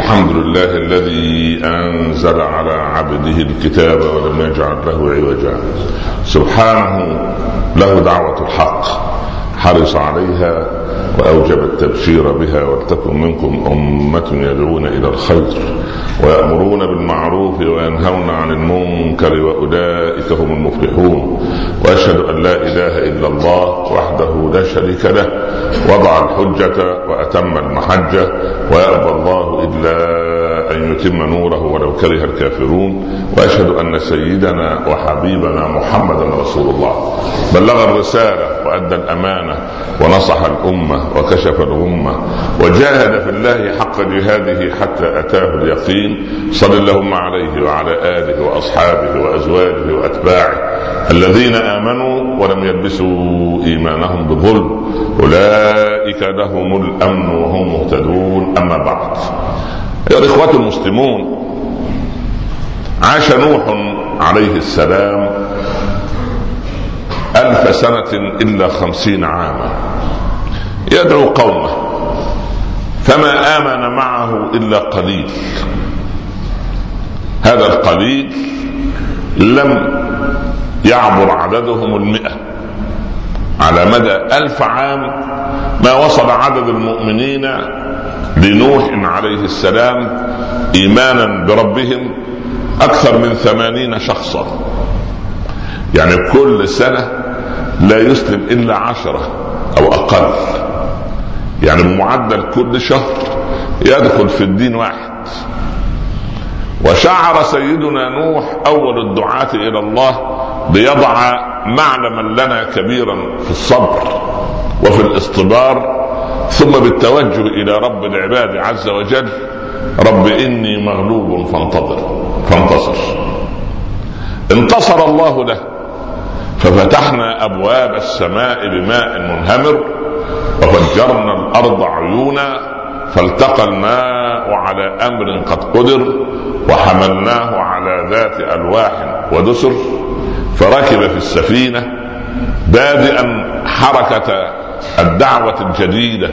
الحمد لله الذي أنزل على عبده الكتاب ولم يجعل له عوجا. سبحانه له دعوة الحق حرص عليها وأوجب التبشير بها ولتكن منكم أمة يدعون إلى الخير ويأمرون بالمعروف وينهون عن المنكر وأولئك هم المفلحون وأشهد أن لا إله إلا الله وحده لا شريك له وضع الحجة وأتم المحجة ويأبى الله إلا أن يتم نوره ولو كره الكافرون وأشهد أن سيدنا وحبيبنا محمدا رسول الله. بلغ الرسالة وأدى الأمانة ونصح الأمة وكشف الغمه وجاهد في الله حق جهاده حتى أتاه اليقين. صل اللهم عليه وعلى آله وأصحابه وأزواجه وأتباعه الذين آمنوا ولم يلبسوا إيمانهم بظلم. أولئك لهم الأمن وهم مهتدون. أما بعد. ايها الاخوه المسلمون عاش نوح عليه السلام ألف سنة إلا خمسين عاما. يدعو قومه فما آمن معه إلا قليل. هذا القليل لم يعبر عددهم المئة. على مدى ألف عام ما وصل عدد المؤمنين لنوح عليه السلام إيمانا بربهم أكثر من ثمانين شخصا. يعني كل سنة لا يسلم إلا عشرة أو أقل. يعني بمعدل كل شهر يدخل في الدين واحد. وشعر سيدنا نوح أول الدعاة إلى الله ليضع معلما لنا كبيرا في الصبر وفي الاصطبار ثم بالتوجه إلى رب العباد عز وجل رب إني مغلوب فانتظر فانتصر. انتصر الله له ففتحنا أبواب السماء بماء منهمر وفجرنا الأرض عيونا فالتقى الماء على أمر قد قدر وحملناه على ذات ألواح ودسر فركب في السفينة بادئا حركة الدعوة الجديدة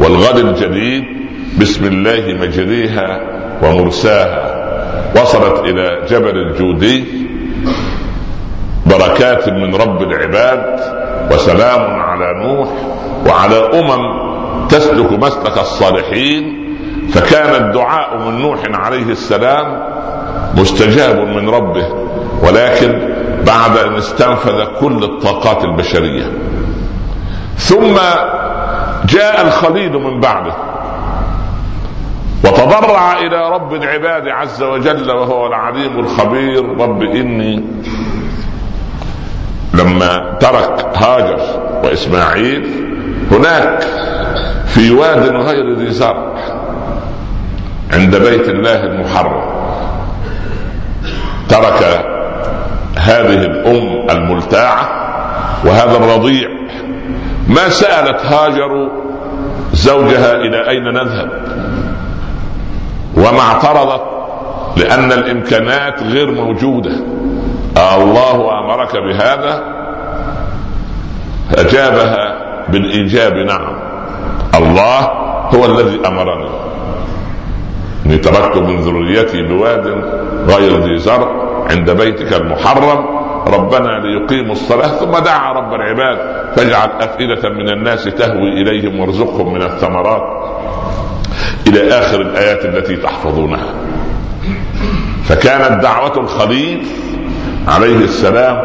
والغد الجديد بسم الله مجريها ومرساها وصلت إلى جبل الجودي. بركات من رب العباد وسلام على نوح وعلى أمم تسلك مسلك الصالحين. فكان الدعاء من نوح عليه السلام مستجاب من ربه ولكن بعد أن استنفذ كل الطاقات البشرية. ثم جاء الخليل من بعده. وتضرع إلى رب العباد عز وجل وهو العليم الخبير. رب إني لما ترك هاجر وإسماعيل هناك في واد غير ذي زرع عند بيت الله المحرم. ترك هذه الأم الملتاعة وهذا الرضيع ما سألت هاجر زوجها إلى أين نذهب؟ وما اعترضت لأن الإمكانات غير موجودة. الله أمرك بهذا؟ أجابها بالإيجاب نعم. الله هو الذي أمرني. اني تركت من ذريتي بواد غير ذي زرع عند بيتك المحرم. ربنا ليقيموا الصلاة ثم دعا رب العباد فاجعل أفئدة من الناس تهوي إليهم وارزقهم من الثمرات إلى آخر الآيات التي تحفظونها. فكانت دعوة الخليل عليه السلام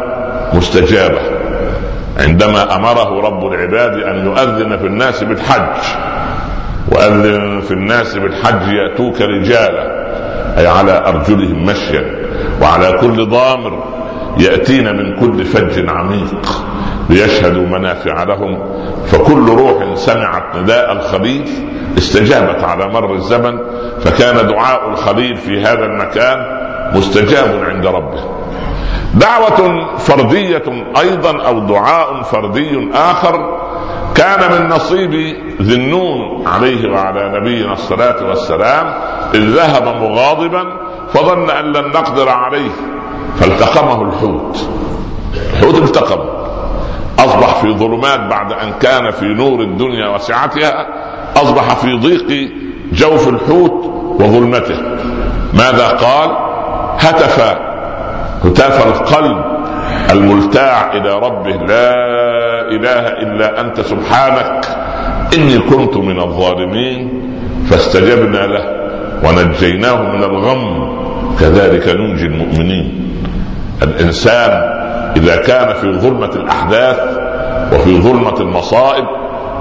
مستجابة. عندما أمره رب العباد أن يؤذن في الناس بالحج وأذن في الناس بالحج يأتوك رجالا أي على أرجلهم مشيا وعلى كل ضامر ياتين من كل فج عميق ليشهدوا منافع لهم. فكل روح سمعت نداء الخليل استجابت على مر الزمن فكان دعاء الخليل في هذا المكان مستجاب عند ربه. دعوة فردية أيضا أو دعاء فردي آخر كان من نصيب ذي النون عليه وعلى نبينا الصلاة والسلام إذ ذهب مغاضبا فظن أن لن نقدر عليه. فالتقمه الحوت. الحوت التقم. أصبح في ظلمات بعد أن كان في نور الدنيا وسعتها أصبح في ضيق جوف الحوت وظلمته. ماذا قال؟ هتف هتاف القلب الملتاع إلى ربه. لا إله إلا أنت سبحانك إني كنت من الظالمين فاستجبنا له ونجيناه من الغم. كذلك ننجي المؤمنين. الإنسان إذا كان في ظلمة الأحداث وفي ظلمة المصائب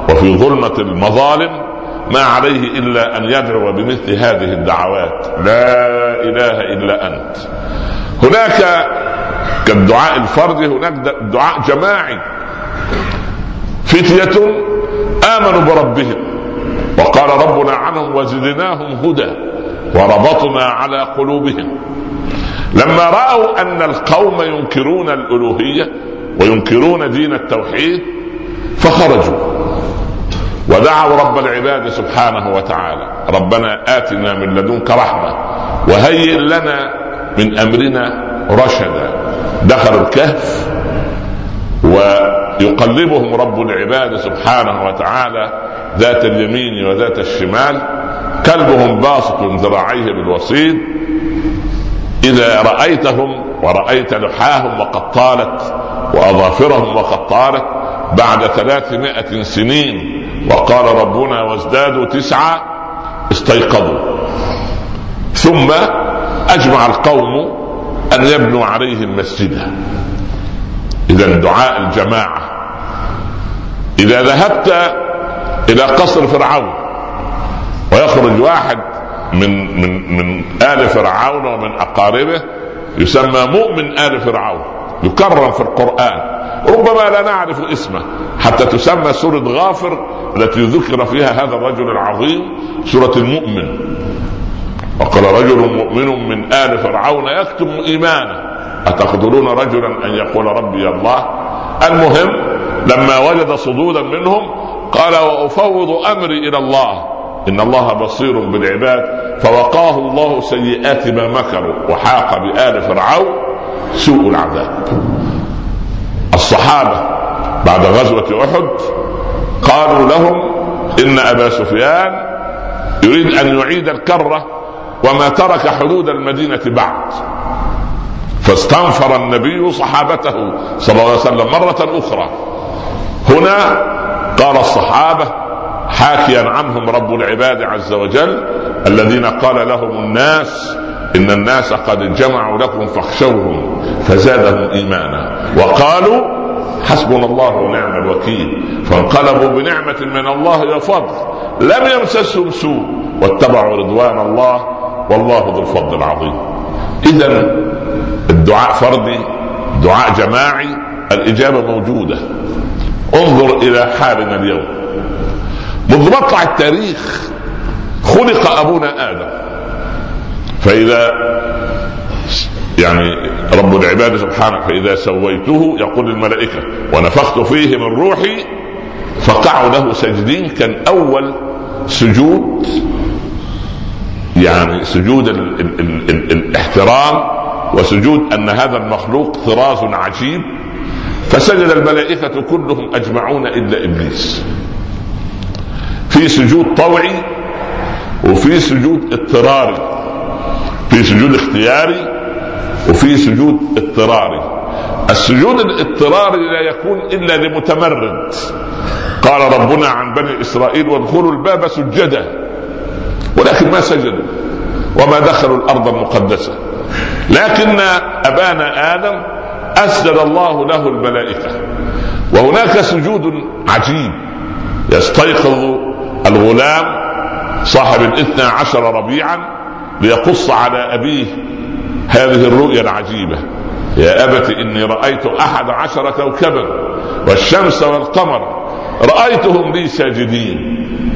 وفي ظلمة المظالم ما عليه إلا أن يدعو بمثل هذه الدعوات. لا إله إلا أنت. هناك كالدعاء الفردي هناك دعاء جماعي. فتية آمنوا بربهم وقال ربنا عنهم وزدناهم هدى وربطنا على قلوبهم. لما رأوا أن القوم ينكرون الألوهية وينكرون دين التوحيد فخرجوا ودعوا رب العباد سبحانه وتعالى ربنا آتنا من لدنك رحمة وهيئ لنا من أمرنا رشدا. دخلوا الكهف ويقلبهم رب العباد سبحانه وتعالى ذات اليمين وذات الشمال كلبهم باسط ذراعيه بالوصيد إذا رأيتهم ورأيت لحاهم وقد طالت وأظافرهم وقد طالت بعد ثلاثمائة سنين وقال ربنا وازدادوا تسعة استيقظوا. ثم أجمع القوم أن يبنوا عليهم مسجدا إذا دعاء الجماعة. إذا ذهبت إلى قصر فرعون ويخرج واحد من من من آل فرعون ومن أقاربه يسمى مؤمن آل فرعون يكرم في القرآن. ربما لا نعرف اسمه حتى تسمى سورة غافر التي ذكر فيها هذا الرجل العظيم سورة المؤمن. وقال رجل مؤمن من آل فرعون يكتم إيمانه. أتقتلون رجلا أن يقول ربي الله؟ المهم لما وجد صدودا منهم قال وأفوض أمري إلى الله. إن الله بصير بالعباد. فوقاه الله سيئات ما مكروا وحاق بآل فرعون سوء العذاب. الصحابة بعد غزوة أحد قالوا لهم إن أبا سفيان يريد أن يعيد الكرة وما ترك حدود المدينة بعد. فاستنفر النبي صحابته صلى الله عليه وسلم مرة أخرى. هنا قال الصحابة حاكيا عنهم رب العباد عز وجل الذين قال لهم الناس إن الناس قد جمعوا لكم فاخشوهم فزادهم إيمانا. وقالوا حسبنا الله ونعم الوكيل. فانقلبوا بنعمة من الله وفضل. لم يمسسهم سوء. واتبعوا رضوان الله. والله ذو الفضل العظيم. إذا الدعاء فردي دعاء جماعي الإجابة موجودة. انظر إلى حالنا اليوم. منذ مطلع التاريخ خلق أبونا آدم. فإذا يعني رب العباد سبحانه فإذا سويته يقول الملائكة ونفخت فيه من روحي فقعوا له سجدين كان أول سجود يعني سجود ال ال ال ال الاحترام وسجود أن هذا المخلوق طراز عجيب. فسجد الملائكة كلهم أجمعون إلا إبليس. في سجود طوعي وفي سجود اضطراري في سجود اختياري وفي سجود اضطراري. السجود الاضطراري لا يكون إلا لمتمرد. قال ربنا عن بني إسرائيل وادخلوا الباب سجدا ولكن ما سجدوا وما دخلوا الأرض المقدسة. لكن أبانا آدم أسجد الله له الملائكة وهناك سجود عجيب يستيقظ الغلام صاحب الاثنى عشر ربيعا ليقص على أبيه هذه الرؤيا العجيبة. يا أبت إني رأيت أحد عشر كوكبا والشمس والقمر رأيتهم لي ساجدين.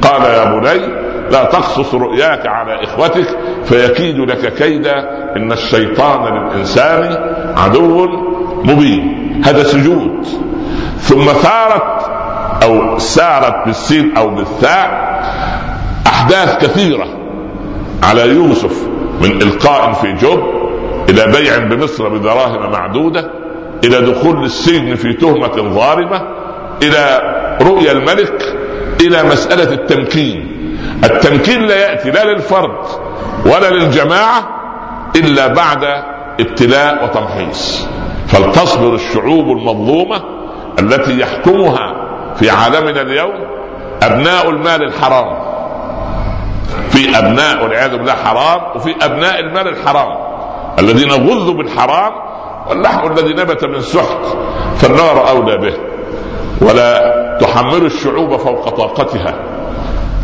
قال يا بني لا تقصص رؤياك على إخوتك فيكيد لك كيدا إن الشيطان للإنسان عدو مبين. هذا سجود. ثم ثارت أو سارت بالسين أو بالثاء أحداث كثيرة على يوسف من إلقاء في جب إلى بيع بمصر بدراهم معدودة إلى دخول السجن في تهمة ظالمة إلى رؤيا الملك إلى مسألة التمكين. التمكين لا يأتي لا للفرد ولا للجماعة إلا بعد ابتلاء وتمحيص. فلتصبر الشعوب المظلومة التي يحكمها في عالمنا اليوم أبناء المال الحرام. في أبناء والعياذ بالله حرام وفي أبناء المال الحرام. الذين غذوا بالحرام واللحم الذي نبت من سحت فالنار أولى به. ولا تحمل الشعوب فوق طاقتها.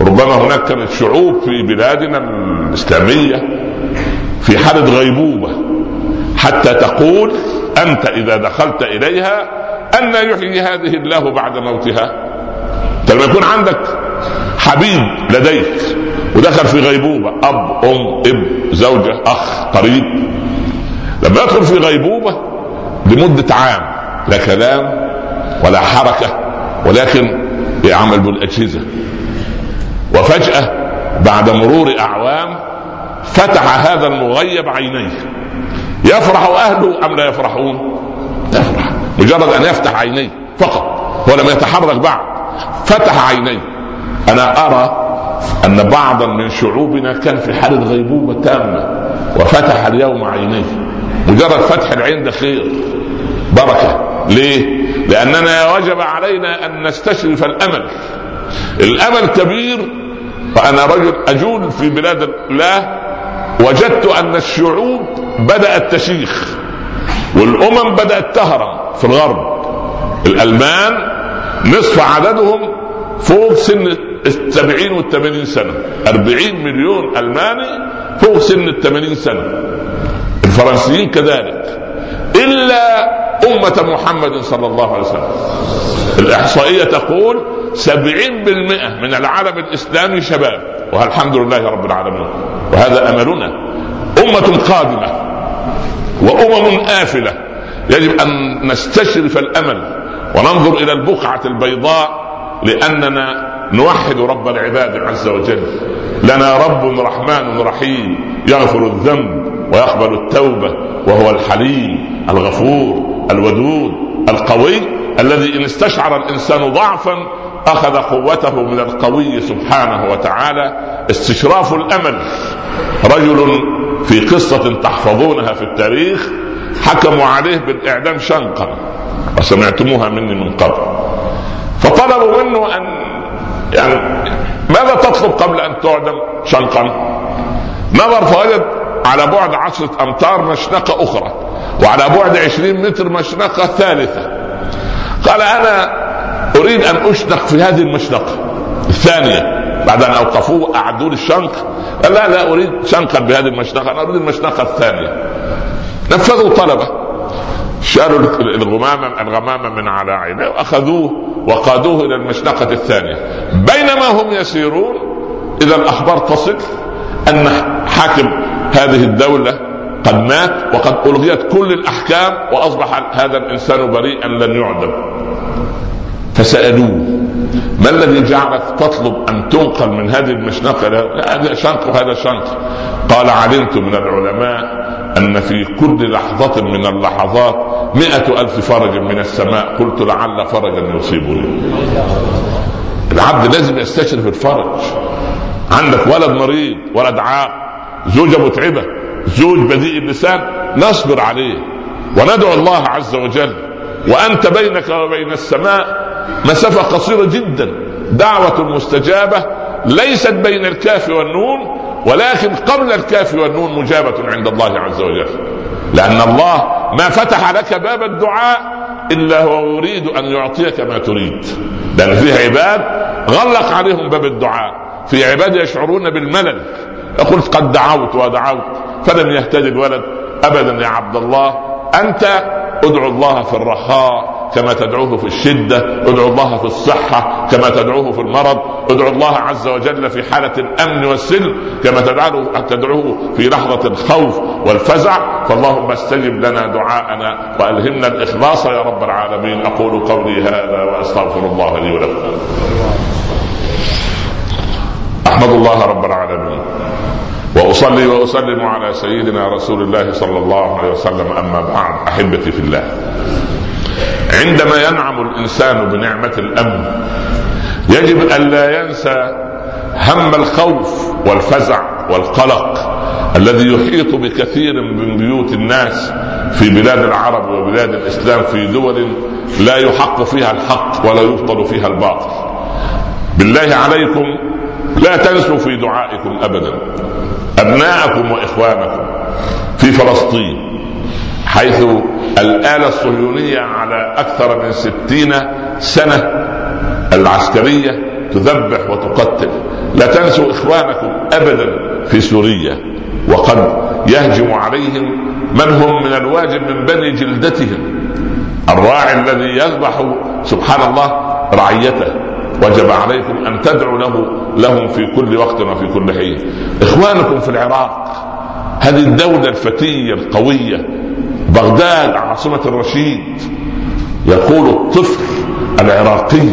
ربما هناك كانت شعوب في بلادنا الإسلامية في حالة غيبوبة. حتى تقول أنت إذا دخلت إليها أن يحيي هذه الله بعد موتها. لما يكون عندك حبيب لديك ودخل في غيبوبة أب أم اب زوجة أخ قريب. لما يدخل في غيبوبة لمدة عام لا كلام ولا حركة ولكن يعمل بالأجهزة. وفجأة بعد مرور أعوام فتح هذا المغيب عينيه. يفرح أهله أم لا يفرحون؟ يفرح. مجرد أن يفتح عينيه فقط ولم يتحرك بعد. فتح عينيه. أنا أرى أن بعضا من شعوبنا كان في حاله غيبوبه تامة وفتح اليوم عينيه. مجرد فتح العين ده خير بركة. ليه؟ لأننا وجب علينا أن نستشرف الأمل. الأمل كبير وأنا رجل أجول في بلاد الله وجدت أن الشعوب بدأت تشيخ. والأمم بدأت تهرم في الغرب. الألمان نصف عددهم فوق سن السبعين والثمانين سنة. أربعين مليون ألماني فوق سن الثمانين سنة. الفرنسيين كذلك. إلا أمة محمد صلى الله عليه وسلم. الإحصائية تقول سبعين بالمئة من العالم الإسلامي شباب. والحمد لله رب العالمين. وهذا أملنا. أمة قادمة. وأمم آفلة يجب أن نستشرف الأمل وننظر إلى البقعة البيضاء لأننا نوحد رب العباد عز وجل. لنا رب رحمن رحيم يغفر الذنب ويقبل التوبة وهو الحليم الغفور الودود القوي الذي إن استشعر الإنسان ضعفا أخذ قوته من القوي سبحانه وتعالى. استشراف الأمل رجل في قصة تحفظونها في التاريخ حكموا عليه بالإعدام شنقا. وسمعتموها مني من قبل. فطلبوا منه أن يعني ماذا تطلب قبل أن تعدم شنقا؟ نظر فوجد على بعد عشرة أمتار مشنقة أخرى وعلى بعد عشرين متر مشنقة ثالثة. قال أنا أريد أن أشنق في هذه المشنقة الثانية. بعد أن أوقفوه أعدوا لي الشنق. قال لا لا أريد شنقا بهذه المشنقة أنا أريد المشنقة الثانية. نفذوا طلبة. شالوا الغمامة الغمامة من على عينيه وأخذوه وقادوه إلى المشنقة الثانية. بينما هم يسيرون إذا الأخبار تصل أن حاكم هذه الدولة قد مات وقد ألغيت كل الأحكام وأصبح هذا الإنسان بريئا لن يعدم. فسألوه ما الذي جعلك تطلب أن تنقل من هذه المشنقة هذا شنق وهذا شنق. قال علمت من العلماء أن في كل لحظة من اللحظات مئة ألف فرج من السماء. قلت لعل فرجا يصيبني. العبد لازم يستشرف الفرج. عندك ولد مريض ولد عاق زوجة متعبة زوج بذيء اللسان نصبر عليه. وندعو الله عز وجل وأنت بينك وبين السماء مسافة قصيرة جدا. دعوة مستجابة ليست بين الكاف والنون ولكن قبل الكاف والنون مجابة عند الله عز وجل. لأن الله ما فتح لك باب الدعاء إلا هو يريد أن يعطيك ما تريد. لأن فيه عباد غلق عليهم باب الدعاء. في عباد يشعرون بالملل. يقول قد دعوت ودعوت فلم يهتدي الولد. أبدا يا عبد الله أنت ادعو الله في الرخاء كما تدعوه في الشدة ادعو الله في الصحة كما تدعوه في المرض ادعو الله عز وجل في حالة الأمن والسلم كما تدعوه في لحظة الخوف والفزع. فاللهم استجب لنا دعاءنا وألهمنا الإخلاص يا رب العالمين. أقول قولي هذا وأستغفر الله لي ولكم. أحمد الله رب العالمين. وأصلي وأسلم على سيدنا رسول الله صلى الله عليه وسلم أما بعد أحبتي في الله. عندما ينعم الإنسان بنعمة الامن يجب أن لا ينسى هم الخوف والفزع والقلق الذي يحيط بكثير من بيوت الناس في بلاد العرب وبلاد الإسلام في دول لا يحق فيها الحق ولا يبطل فيها الباطل. بالله عليكم لا تنسوا في دعائكم ابدا. أبناءكم وإخوانكم في فلسطين حيث الآلة الصهيونية على أكثر من ستين سنة العسكرية تذبح وتقتل. لا تنسوا إخوانكم أبدا في سوريا وقد يهجم عليهم من هم من الواجب من بني جلدتهم. الراعي الذي يذبح سبحان الله رعيته. وجب عليكم أن تدعوا له لهم في كل وقت وفي كل حين. إخوانكم في العراق هذه الدولة الفتية القوية بغداد عاصمة الرشيد يقول الطفل العراقي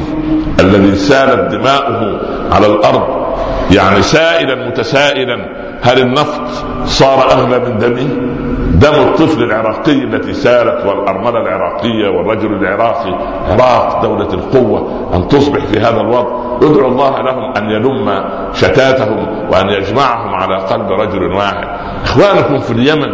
الذي سالت دماؤه على الأرض يعني سائلا متسائلا هل النفط صار أغلى من دمه؟ دم الطفل العراقي التي سالت والأرملة العراقية والرجل العراقي عراق دولة القوة أن تصبح في هذا الوضع. ادعوا الله لهم أن يلم شتاتهم وأن يجمعهم على قلب رجل واحد. إخوانكم في اليمن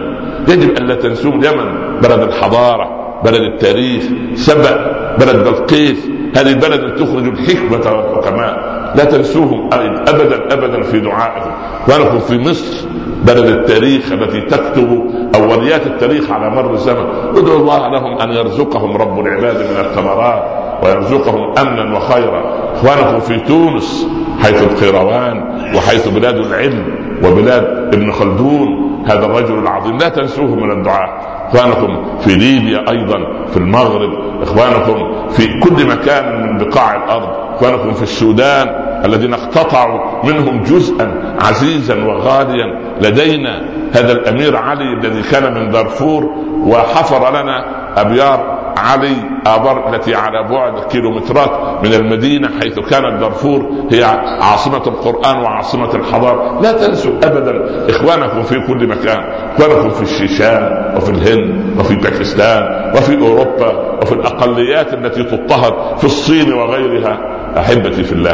يجب أن لا تنسوا اليمن بلد الحضارة بلد التاريخ سبأ بلد بلقيس. هذه التي تخرج الحكمة والحكماء. لا تنسوهم ابدا ابدا في دعائكم وانكم في مصر بلد التاريخ التي تكتب أوليات التاريخ على مر الزمن. ادعوا الله لهم أن يرزقهم رب العباد من الثمرات ويرزقهم أمنا وخيرا. إخوانكم في تونس حيث القيروان وحيث بلاد العلم وبلاد ابن خلدون هذا الرجل العظيم. لا تنسوه من الدعاء. إخوانكم في ليبيا أيضا في المغرب. إخوانكم في كل مكان من بقاع الأرض. اخوانكم في السودان الذين اقتطعوا منهم جزءا عزيزا وغاليا. لدينا هذا الأمير علي الذي كان من دارفور وحفر لنا أبيار علي ابر التي على بعد كيلومترات من المدينة حيث كانت دارفور هي عاصمة القرآن وعاصمة الحضارة. لا تنسوا ابدا إخوانكم في كل مكان. اخوانكم في الشيشان وفي الهند وفي باكستان وفي أوروبا وفي الأقليات التي تضطهد في الصين وغيرها أحبتي في الله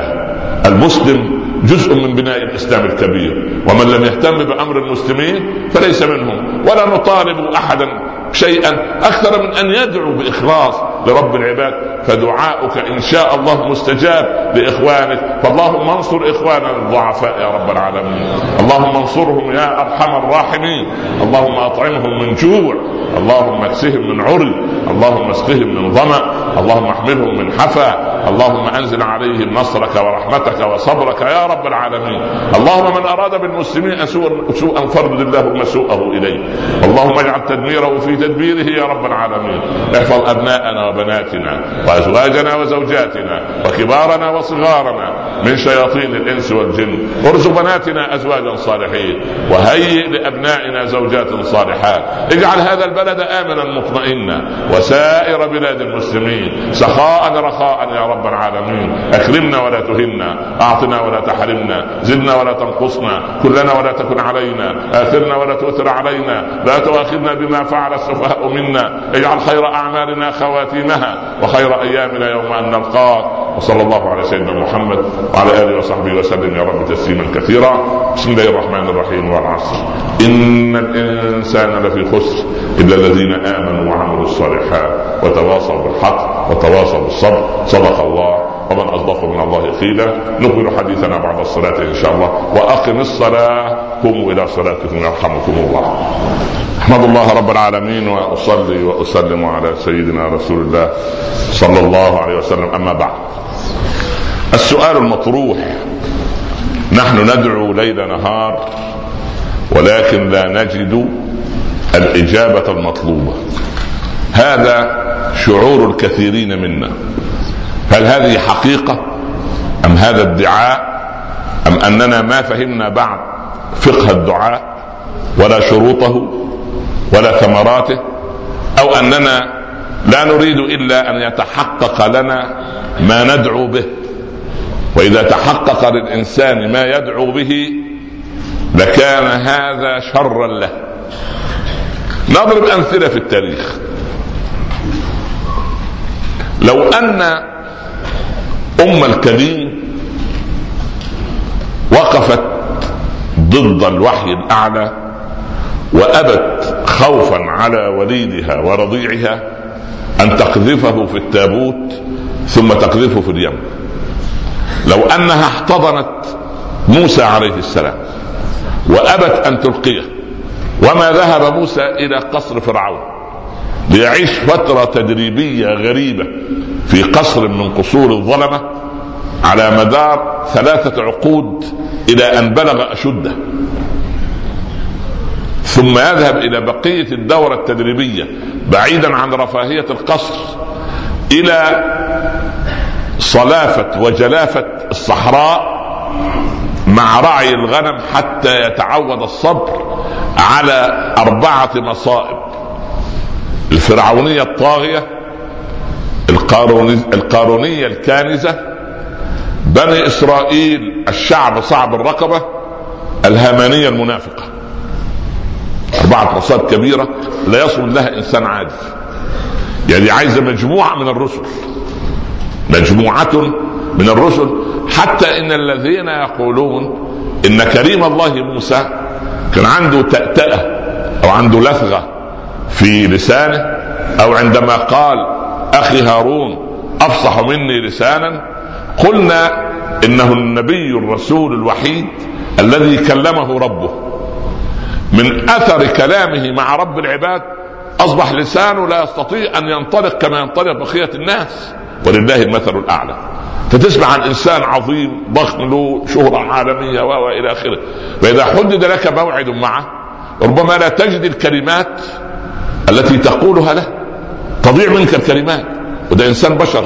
المسلم جزء من بناء الإسلام الكبير ومن لم يهتم بأمر المسلمين فليس منهم ولا نطالب احدا شيئا أكثر من أن يدعو بإخلاص لرب العباد. فدعاؤك إن شاء الله مستجاب لإخوانك. فاللهم انصر إخواننا الضعفاء يا رب العالمين. اللهم انصرهم يا أرحم الراحمين. اللهم أطعمهم من جوع. اللهم اكسهم من عري. اللهم اسقهم من ظما اللهم احملهم من حفا اللهم انزل عليهم نصرك ورحمتك وصبرك يا رب العالمين. اللهم من اراد بالمسلمين سوءا سوءا فردد اللهم سوءه إليه. اللهم اجعل تدميره في تدبيره يا رب العالمين. احفظ أبناءنا وبناتنا وأزواجنا وزوجاتنا وكبارنا وصغارنا من شياطين الإنس والجن. ارزق بناتنا أزواجا صالحين. وهيئ لأبنائنا زوجات صالحات. اجعل هذا البلد آمنا مطمئنا. وسائر بلاد المسلمين. سخاء رخاء يا رب العالمين. أكرمنا ولا تهنا أعطنا ولا تحرمنا زدنا ولا تنقصنا كلنا ولا تكن علينا آثرنا ولا تؤثر علينا لا تؤاخذنا بما فعل السفهاء منا اجعل خير أعمالنا خواتيمها وخير أيامنا يوم أن نلقاك. وصلى الله على سيدنا محمد وعلى آله وصحبه وسلم. يا رب تسليما كثيرا. بسم الله الرحمن الرحيم والعصر. إن الإنسان لفي خسر إلا الذين آمنوا وعملوا الصالحات وتواصوا بالحق وتواصوا بالصبر. صدق الله ومن أصدق من الله قيلا. نكمل حديثنا بعد الصلاة إن شاء الله. وأقم الصلاة. قوموا إلى صلاتكم يرحمكم الله. أحمد الله رب العالمين وأصلي وأسلم على سيدنا رسول الله صلى الله عليه وسلم. أما بعد. السؤال المطروح. نحن ندعو ليل نهار ولكن لا نجد الإجابة المطلوبة. هذا شعور الكثيرين منا. هل هذه حقيقة؟ أم هذا ادعاء؟ أم أننا ما فهمنا بعد فقه الدعاء ولا شروطه ولا ثمراته؟ أو أننا لا نريد إلا أن يتحقق لنا ما ندعو به؟ وإذا تحقق للإنسان ما يدعو به لكان هذا شرا له. نضرب أمثلة في التاريخ. لو أن أم الكريم وقفت ضد الوحي الأعلى وأبت خوفا على وليدها ورضيعها أن تقذفه في التابوت ثم تقذفه في اليم. لو أنها احتضنت موسى عليه السلام وأبت أن تلقيه وما ذهب موسى إلى قصر فرعون ليعيش فترة تدريبية غريبة في قصر من قصور الظلمة على مدار ثلاثة عقود إلى أن بلغ أشده. ثم يذهب إلى بقية الدورة التدريبية بعيدا عن رفاهية القصر إلى صلافة وجلافة الصحراء مع رعي الغنم حتى يتعود الصبر على أربعة مصائب. الفرعونية الطاغية القارونية الكانزه بني إسرائيل الشعب صعب الرقبة الهامانيه المنافقة. أربعة مصائب كبيرة لا يصل لها إنسان عادي يعني عايزة مجموعة من الرسل مجموعة من الرسل حتى إن الذين يقولون إن كريم الله موسى كان عنده تأتأة أو عنده لثغة في لسانه أو عندما قال أخي هارون أفصح مني لسانا قلنا إنه النبي الرسول الوحيد الذي كلمه ربه. من أثر كلامه مع رب العباد أصبح لسانه لا يستطيع أن ينطلق كما ينطلق بقية الناس ولله المثل الأعلى. فتسمع عن إنسان عظيم ضخم له شهرة عالمية وإلى آخره. فإذا حدد لك موعد معه ربما لا تجد الكلمات التي تقولها له تضيع منك الكلمات وده إنسان بشر.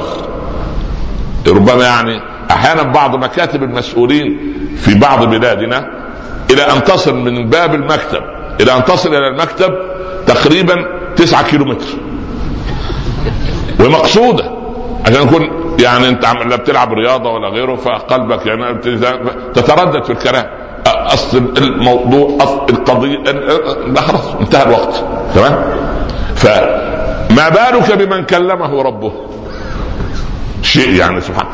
ربما يعني أحيانا بعض مكاتب المسؤولين في بعض بلادنا إلى أن تصل من باب المكتب إلى أن تصل إلى المكتب تقريبا تسعة كيلو متر ومقصودة عشان يكون يعني أنت لا بتلعب رياضة ولا غيره فقلبك يعني تتردد في الكلام. أصل الموضوع أصل القضية لا خلاص انتهى الوقت. تمام؟ فما بالك بمن كلمه ربه؟ شيء يعني سبحان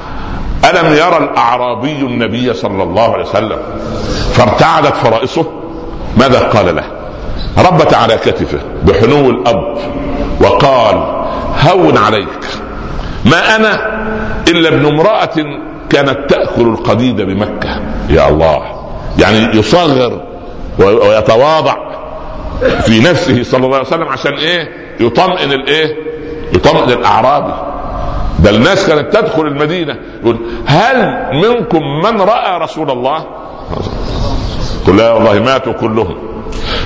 ألم يرى الأعرابي النبي صلى الله عليه وسلم فارتعدت فرائصه؟ ماذا قال له؟ ربت على كتفه بحنو الأب وقال هون عليك ما أنا إلا ابن امرأة كانت تأكل القديد بمكة. يا الله. يعني يصغر ويتواضع. في نفسه صلى الله عليه وسلم عشان إيه؟ يطمئن الإيه؟ يطمئن الأعرابي. ده الناس كانت تدخل المدينة يقول هل منكم من رأى رسول الله؟ قل لا والله ماتوا كلهم.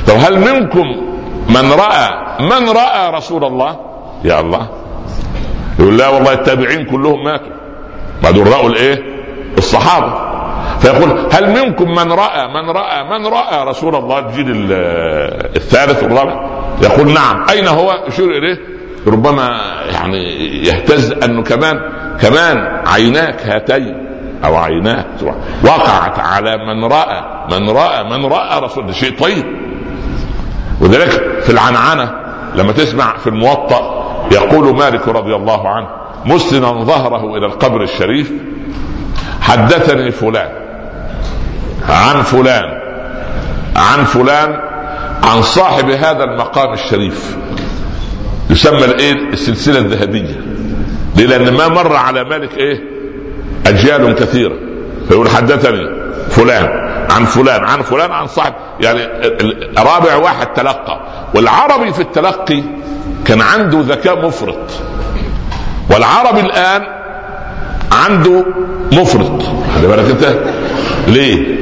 طب هل منكم من رأى من رأى رسول الله؟ يا الله. يقول لا والله التابعين كلهم ماتوا. بعدين رأوا الإيه؟ الصحابة. فيقول هل منكم من راى من راى من رأى رسول الله الجيل الثالث والرابع؟ يقول نعم. أين هو؟ يشير إليه. ربما يعني يهتز أنه كمان كمان عيناك هاتين أو عيناك. وقعت على من راى من راى من رأى رسول شيء طيب. وذلك في العنعنة لما تسمع في الموطأ يقول مالك رضي الله عنه مسلما ظهره إلى القبر الشريف حدثني فلان. عن فلان عن فلان عن صاحب هذا المقام الشريف. يسمى الإيه؟ السلسلة الذهبية. ليه لأن ما مر على مالك إيه؟ أجيال كثيرة. فيقول حدثني فلان عن فلان عن فلان عن صاحب. يعني رابع واحد تلقى. والعربي في التلقي كان عنده ذكاء مفرط. والعربي الآن عنده مفرط. خلي بالك انت. ليه؟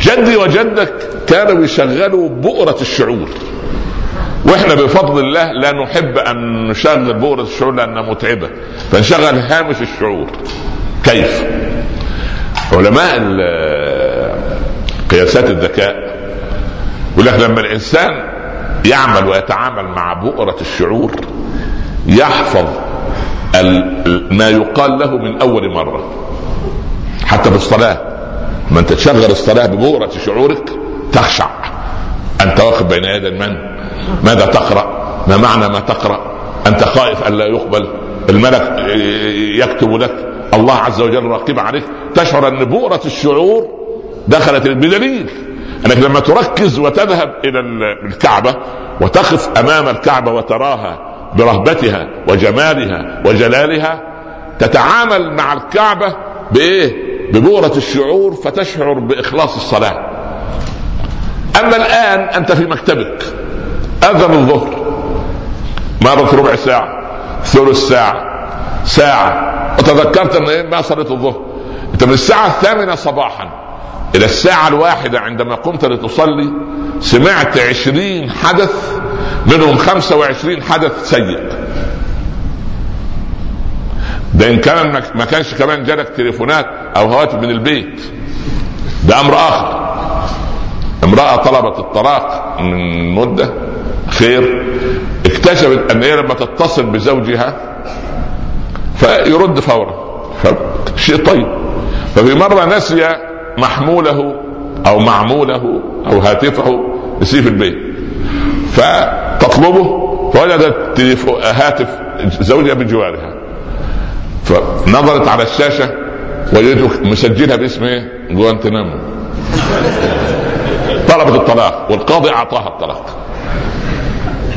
جدي وجدك كانوا يشغلوا بؤرة الشعور. وإحنا بفضل الله لا نحب أن نشغل بؤرة الشعور لأنها متعبة. فنشغل هامش الشعور. كيف؟ علماء قياسات الذكاء يقول لك لما الإنسان يعمل ويتعامل مع بؤرة الشعور يحفظ ما يقال له من أول مرة. حتى في الصلاة ما انت تشغل الصلاة ببؤرة شعورك تخشع. أنت واقف بين يدي من ماذا تقرأ؟ ما معنى ما تقرأ؟ أنت خائف الا يقبل. الملك يكتب لك الله عز وجل راقب عليك. تشعر أن بؤرة الشعور دخلت بدليل. أنك لما تركز وتذهب إلى الكعبة وتقف أمام الكعبة وتراها برهبتها وجمالها وجلالها تتعامل مع الكعبة بإيه؟ ببؤرة الشعور فتشعر بإخلاص الصلاة. أما الآن أنت في مكتبك أذن الظهر مرت ربع ساعة ثلث ساعة ساعة وتذكرت إن إيه؟ ما صليت الظهر أنت من الساعة الثامنة صباحا إلى الساعة الواحدة عندما قمت لتصلي سمعت عشرين حدث منهم خمسة وعشرين حدث سيء. ده إن كان ما كانش كمان جالك تليفونات أو هواتف من البيت. ده أمر آخر. امرأة طلبت الطلاق من مدة خير. اكتشفت أن هي لما تتصل بزوجها فيرد فورا. شيء طيب. ففي مرة نسي محموله أو معموله أو هاتفه نسيه في البيت. فتطلبه فوجدت هاتف زوجها بجوارها فنظرت على الشاشة وجدته مسجلها باسم إيه؟ جوانتنامو طلبت الطلاق والقاضي أعطاها الطلاق.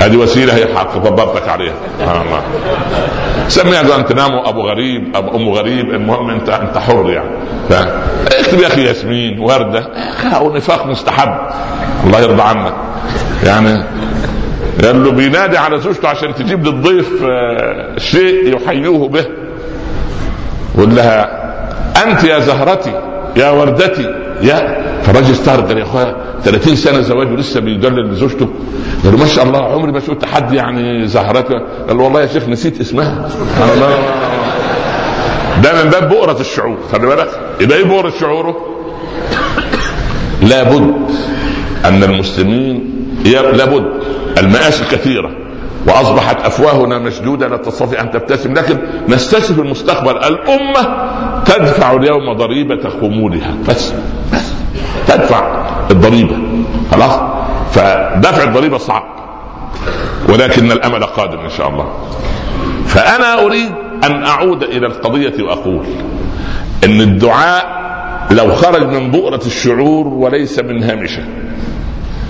هذه وسيلة هي حق طبرتك عليها. سبحان الله. سميها جوانتنامو أبو غريب ابو أم غريب. المهم انت أنت حر يعني. اكتب يا أخي ياسمين وردة. أو نفاق مستحب. الله يرضى عنك. يعني قال له بينادي على زوجته عشان تجيب للضيف آه، شيء يحيوه به. يقول لها أنت يا زهرتي يا وردتي يا فالراجل استغرب قال يا أخويا 30 سنة زواج ولسه بيدلل لزوجته. قال ما شاء الله عمري ما شفت حد يعني زهرته. قال والله يا شيخ نسيت اسمها. ده من باب بؤرة الشعور خلي بالك. يبقى إيه بؤرة شعوره؟ لابد أن المسلمين لابد. المآسي كثيرة وأصبحت أفواهنا مشدودة لا تستطيع أن تبتسم. لكن نستشف المستقبل. الأمة تدفع اليوم ضريبة خمولها. بس بس تدفع الضريبة. خلاص؟ فدفع الضريبة صعب ولكن الأمل قادم إن شاء الله. فأنا أريد أن أعود إلى القضية وأقول إن الدعاء لو خرج من بؤرة الشعور وليس من هامشة.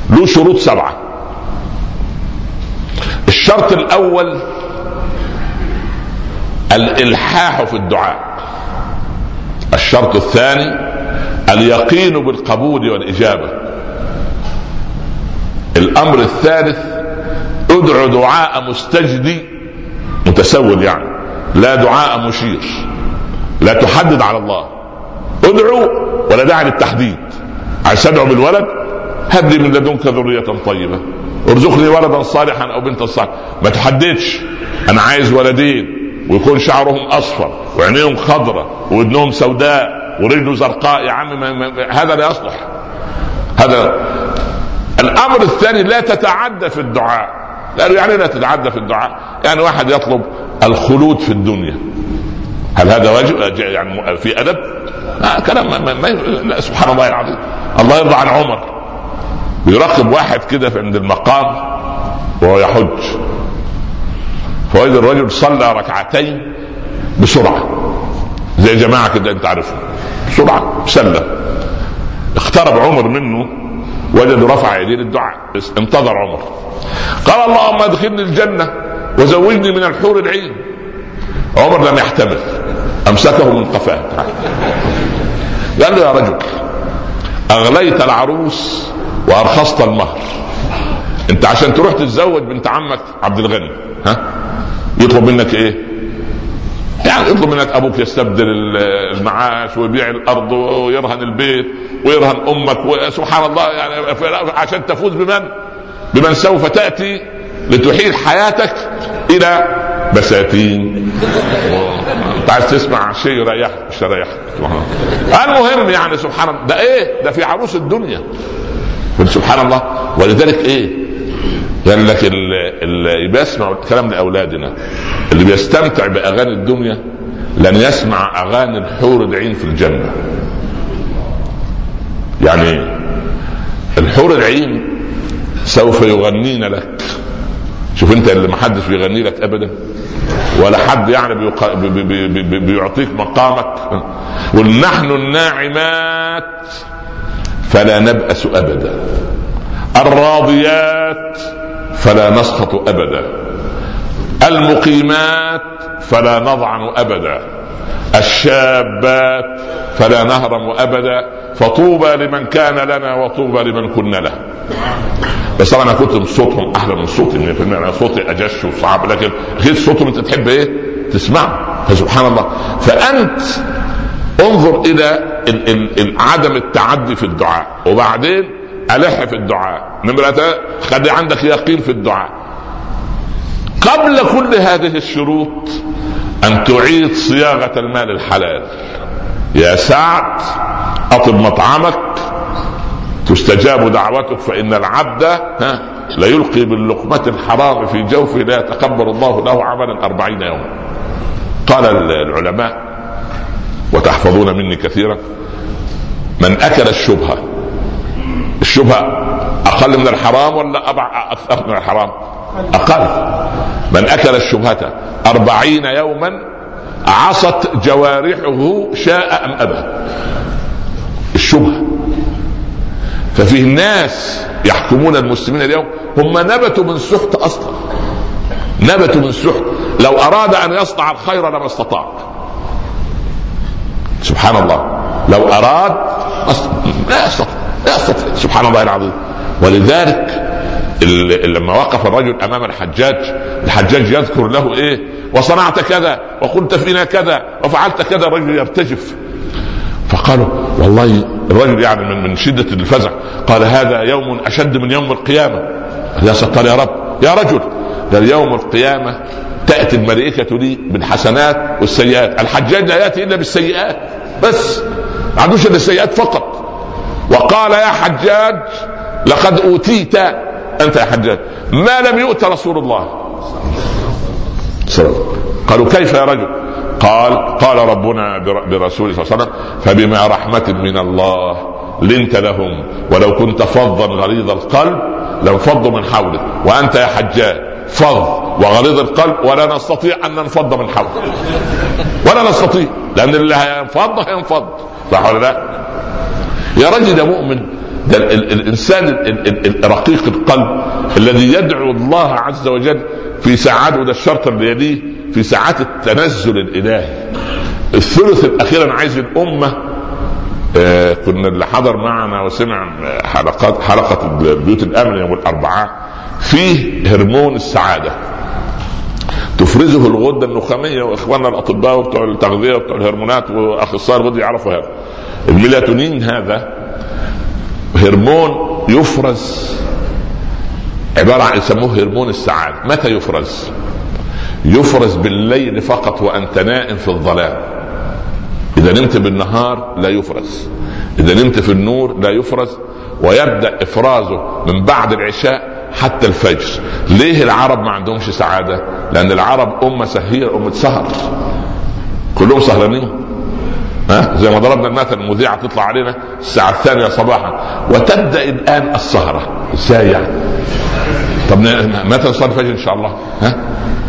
له شروط سبعة. الشرط الأول الإلحاح في الدعاء. الشرط الثاني اليقين بالقبول والإجابة. الأمر الثالث ادعو دعاء مستجدي متسول يعني لا دعاء مشير لا تحدد على الله. ادعو ولا داعي للتحديد. عايز تدعو بالولد؟ هب لي من لدنك ذرية طيبة. ارزقني ولدا صالحا أو بنتا صالحا ما تحددش. أنا عايز ولدين ويكون شعرهم أصفر وعينيهم خضراء ودنهم سوداء ورجله زرقاء. يا عم ما ما هذا لا يصلح. هذا الأمر الثاني لا تتعدى في الدعاء. قالوا يعني لا تتعدى في الدعاء. يعني واحد يطلب الخلود في الدنيا. هل هذا واجب؟ يعني في أدب؟ آه كلام ما ما سبحان الله العظيم. الله يرضى عن عمر. بيراقب واحد كده عند المقام وهو يحج. فوجد الرجل صلى ركعتين بسرعة. زي جماعة كده انت عارفهم. بسرعة سلم اقترب عمر منه وجد رفع يديه للدعاء. انتظر عمر. قال اللهم ادخلني الجنة وزوجني من الحور العين. عمر لم يحتمل. أمسكه من قفاه. قال له يا رجل أغليت العروس وأرخصت المهر. أنت عشان تروح تتزوج بنت عمك عبد الغني ها؟ يطلب منك إيه؟ يعني يطلب منك أبوك يستبدل المعاش ويبيع الأرض ويرهن البيت ويرهن أمك وسبحان الله يعني عشان تفوز بمن؟ بمن سوف تأتي لتحيل حياتك إلى بساتين. انت عايز تسمع شيء يريحك مش يريحك. المهم يعني سبحان الله ده إيه؟ ده في عروس الدنيا. سبحان الله. ولذلك إيه؟ قال لك اللي بيسمع الكلام لأولادنا اللي بيستمتع بأغاني الدنيا لن يسمع أغاني الحور العين في الجنة. يعني الحور العين سوف يغنين لك. شوف انت اللي ما حدش بيغني لك ابدا ولا حد يعني بيق... بي بي بي بيعطيك مقامك. ونحن الناعمات فلا نبأس أبدا. الراضيات فلا نسخط أبدا. المقيمات فلا نضعن أبدا. الشابات فلا نهرم أبدا. فطوبى لمن كان لنا وطوبى لمن كنا له. بس أنا كنت صوتهم أحلى من صوتي 100% أنا صوتي أجش وصعب لكن أكيد صوتهم أنت تحب إيه؟ تسمعه. فسبحان الله. فأنت انظر إلى عدم التعدي في الدعاء. وبعدين ألح في الدعاء. نمرة خلي عندك يقين في الدعاء. قبل كل هذه الشروط أن تعيد صياغة المال الحلال. يا سعد أطب مطعمك. تستجاب دعوتك فإن العبد ها ليلقي باللقمة الحرام في جوفه لا يتقبل الله له عملا أربعين يوما. قال العلماء وتحفظون مني كثيرا من أكل الشبهة الشبهة أقل من الحرام ولا أبع أكثر من الحرام؟ أقل. من أكل الشبهة أربعين يوما عصت جوارحه شاء أم أبى. الشبهة. ففيه ناس يحكمون المسلمين اليوم هم نبتوا من سحت أصلا. نبتوا من سحت. لو أراد أن يصنع الخير لما استطاع. سبحان الله. لو أراد لا يستطيع لا يستطيع. سبحان الله العظيم. ولذلك لما وقف الرجل أمام الحجاج الحجاج يذكر له إيه؟ وصنعت كذا وقلت فينا كذا وفعلت كذا الرجل يرتجف. فقالوا والله الرجل يعني من, شدة الفزع. قال هذا يوم أشد من يوم القيامة. يا ستار يا رب. يا رجل قال يوم القيامة تأتي الملائكة لي بالحسنات والسيئات. الحجاج لا يأتي إلا بالسيئات. بس ما عندوش إلا السيئات فقط. وقال يا حجاج لقد أوتيت. أنت يا حجاج. ما لم يؤت رسول الله. قالوا كيف يا رجل؟ قال قال ربنا برسوله صلى الله عليه وسلم فبما رحمة من الله لنت لهم ولو كنت فظا غليظ القلب لانفضوا من حولك. وأنت يا حجاج فظ وغليظ القلب ولا نستطيع أن ننفض من حولك. ولا نستطيع لأن اللي هينفض هينفض صح ولا لا؟ يا رجل يا مؤمن ده الإنسان رقيق القلب الذي يدعو الله عز وجل في ساعات وده الشرط اللي يليه في ساعات التنزل الإلهي. الثلث الأخير أنا عايز الأمة آه كنا اللي حضر معنا وسمع حلقات حلقة بيوت الأمن يوم الأربعاء فيه هرمون السعادة. تفرزه الغدة النخامية وإخواننا الأطباء وبتوع التغذية وبتوع الهرمونات وأخصائي الغده يعرفوا هذا. الميلاتونين هذا هرمون يفرز عبارة عن يسموه هرمون السعادة. متى يفرز؟ يفرز بالليل فقط وأنت نائم في الظلام. إذا نمت بالنهار لا يفرز. إذا نمت في النور لا يفرز. ويبدأ إفرازه من بعد العشاء حتى الفجر. ليه العرب ما عندهمش سعادة؟ لأن العرب أمة سهيره أمة سهر. كلهم سهرانين. ها؟ زي ما ضربنا المثل المذيعة تطلع علينا الساعة الثانية صباحا. وتبدأ الآن السهرة. إزاي يعني؟ طب متى نصلي الفجر إن شاء الله. ها؟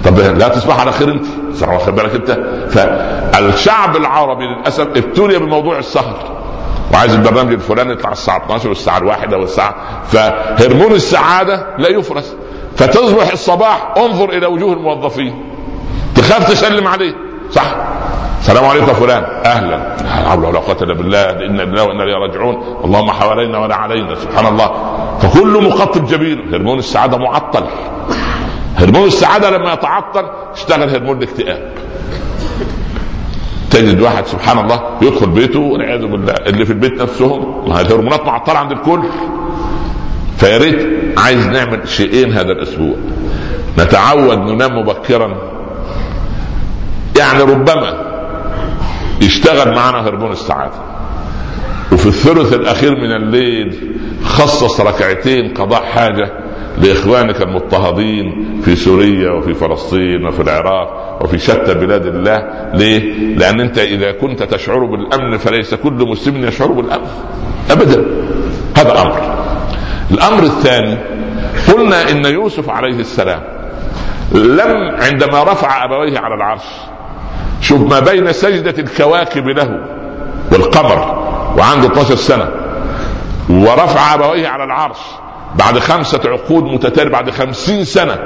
طب لا تصبح على خير أنت. واخد بالك أنت؟ فالشعب العربي للأسف ابتلي بموضوع السهر. وعايز البرنامج الفلاني يطلع الساعة 12 والساعة الواحدة والساعة. فهرمون السعادة لا يفرز. فتصبح الصباح انظر إلى وجوه الموظفين. تخاف تسلم عليه. صح. السلام عليكم يا فلان. أهلا. لا حول ولا قوة إلا بالله. إنا لله وإنا إليه راجعون. اللهم حوالينا ولا علينا. سبحان الله. فكل مقطب جبين هرمون السعادة معطل. هرمون السعادة لما يتعطل اشتغل هرمون الاكتئاب. تجد واحد سبحان الله يدخل بيته والعياذ بالله. اللي في البيت نفسهم الهرمونات معطلة عند الكل. فيا ريت عايز نعمل شيئين هذا الأسبوع. نتعود ننام مبكرا. يعني ربما يشتغل معنا هرمون السعادة. وفي الثلث الأخير من الليل خصص ركعتين قضاء حاجة لإخوانك المضطهدين في سوريا وفي فلسطين وفي العراق وفي شتى بلاد الله. ليه؟ لأن أنت إذا كنت تشعر بالأمن فليس كل مسلم يشعر بالأمن. ابدا. هذا أمر. الأمر الثاني قلنا إن يوسف عليه السلام لم عندما رفع أبويه على العرش شوف ما بين سجدة الكواكب له والقمر وعنده 12 سنة ورفع أبويه على العرش بعد خمسة عقود متتالية بعد خمسين سنة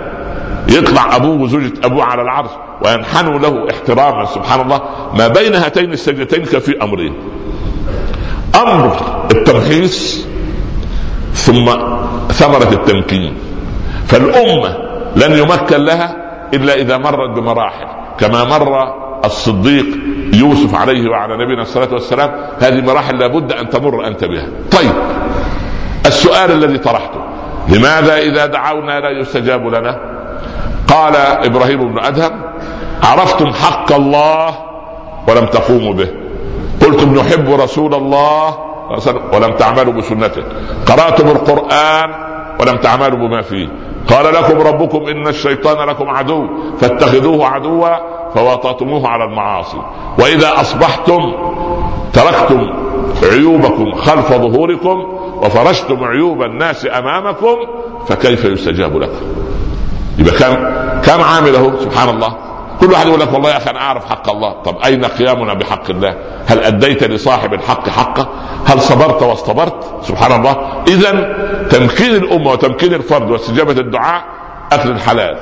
يطلع أبوه وزوجة أبوه على العرش وينحنوا له احتراما سبحان الله. ما بين هاتين السجدتين كفي أمرين. أمر التمحيص ثم ثمرة التمكين. فالأمة لن يمكن لها إلا إذا مرت بمراحل كما مر الصديق يوسف عليه وعلى نبينا الصلاة والسلام هذه مراحل لابد أن تمر أنت بها. طيب السؤال الذي طرحته لماذا إذا دعونا لا يستجاب لنا؟ قال إبراهيم بن أدهم عرفتم حق الله ولم تقوموا به. قلتم نحب رسول الله ولم تعملوا بسنته. قرأتم القرآن ولم تعملوا بما فيه. قال لكم ربكم إن الشيطان لكم عدو فاتخذوه عدوا فوطأتموه على المعاصي. وإذا أصبحتم تركتم عيوبكم خلف ظهوركم وفرشتم عيوب الناس أمامكم فكيف يستجاب لكم؟ يبقى كم كم عامله سبحان الله. كل واحد يقول لك والله يا أخي أنا أعرف حق الله. طب أين قيامنا بحق الله؟ هل أديت لصاحب الحق حقه؟ هل صبرت واصطبرت؟ سبحان الله. اذا تمكين الأمة وتمكين الفرد واستجابة الدعاء أكل الحلال.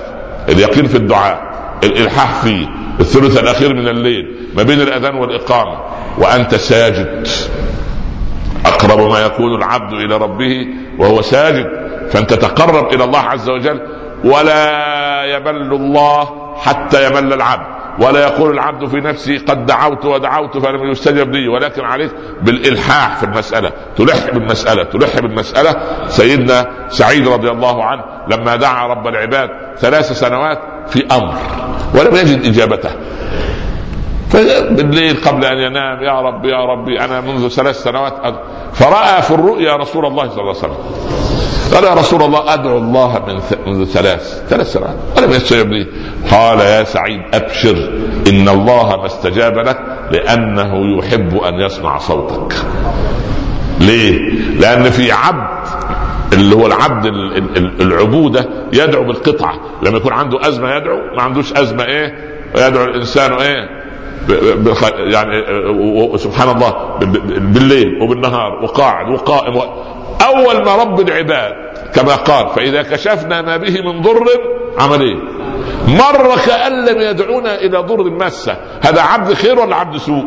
اليقين في الدعاء. الإلحاح فيه الثلث الأخير من الليل ما بين الأذان والإقامة وأنت ساجد. أقرب ما يكون العبد إلى ربه وهو ساجد فانت تقرب إلى الله عز وجل ولا يمل الله حتى يمل العبد. ولا يقول العبد في نفسه قد دعوت ودعوت فلم يستجب لي ولكن عليك بالإلحاح في المسألة. تلح بالمسألة تلح بالمسألة. سيدنا سعيد رضي الله عنه لما دعا رب العباد ثلاث سنوات في أمر ولم يجد إجابته. بالليل قبل أن ينام يا رب يا ربي أنا منذ ثلاث سنوات فرأى في الرؤيا رسول الله صلى الله عليه وسلم. قال يا رسول الله أدعو الله من منذ ثلاث ثلاث سنوات. ولم يستجب لي قال يا سعيد أبشر إن الله ما استجاب لك لأنه يحب أن يسمع صوتك. ليه؟ لأن في عبد اللي هو العبد العبودة يدعو بالقطعة. لما يكون عنده أزمة يدعو ما عندوش أزمة إيه؟ يدعو الإنسان إيه؟ يعني سبحان الله بالليل وبالنهار وقاعد وقائم أول ما رب العباد كما قال فإذا كشفنا ما به من ضر عمل إيه؟ مر كأن لم يدعونا إلى ضر مسه هذا عبد خير ولا عبد سوء؟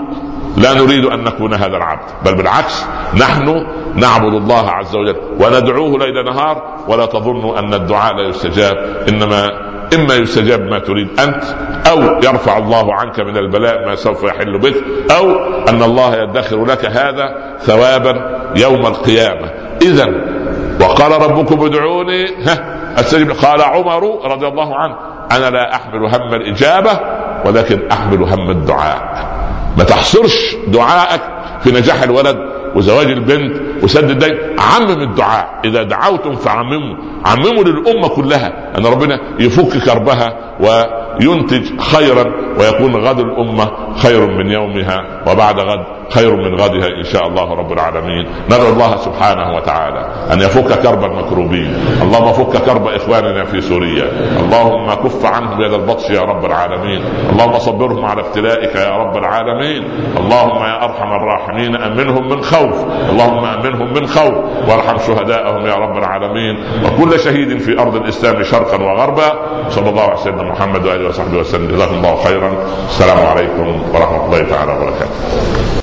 لا نريد أن نكون هذا العبد بل بالعكس نحن نعبد الله عز وجل وندعوه ليل نهار ولا تظنوا أن الدعاء لا يستجاب إنما إما يستجاب ما تريد أنت أو يرفع الله عنك من البلاء ما سوف يحل بك أو أن الله يدخر لك هذا ثوابا يوم القيامة. اذا وقال ربكم ادعوني ها استجب قال عمر رضي الله عنه أنا لا أحمل هم الإجابة ولكن أحمل هم الدعاء. ما تحصرش دعائك في نجاح الولد وزواج البنت وسد الدين عمم الدعاء. إذا دعوتم فعمموا. عمموا للأمة كلها. أن ربنا يفك كربها وينتج خيرا ويكون غد الأمة خير من يومها وبعد غد خير من غدها إن شاء الله رب العالمين. ندعو الله سبحانه وتعالى أن يفك كرب المكروبين. اللهم فك كرب إخواننا في سوريا. اللهم كف عنهم يد البطش يا رب العالمين. اللهم صبرهم على ابتلائك يا رب العالمين. اللهم يا أرحم الراحمين أمنهم من خوف. اللهم آمنهم من خوف وارحم شهداءهم يا رب العالمين. وكل شهيد في أرض الإسلام شرقا وغربا. صلى الله على سيدنا محمد وآله وصحبه وسلم. جزاكم الله خيرا. السلام عليكم ورحمة الله تعالى وبركاته.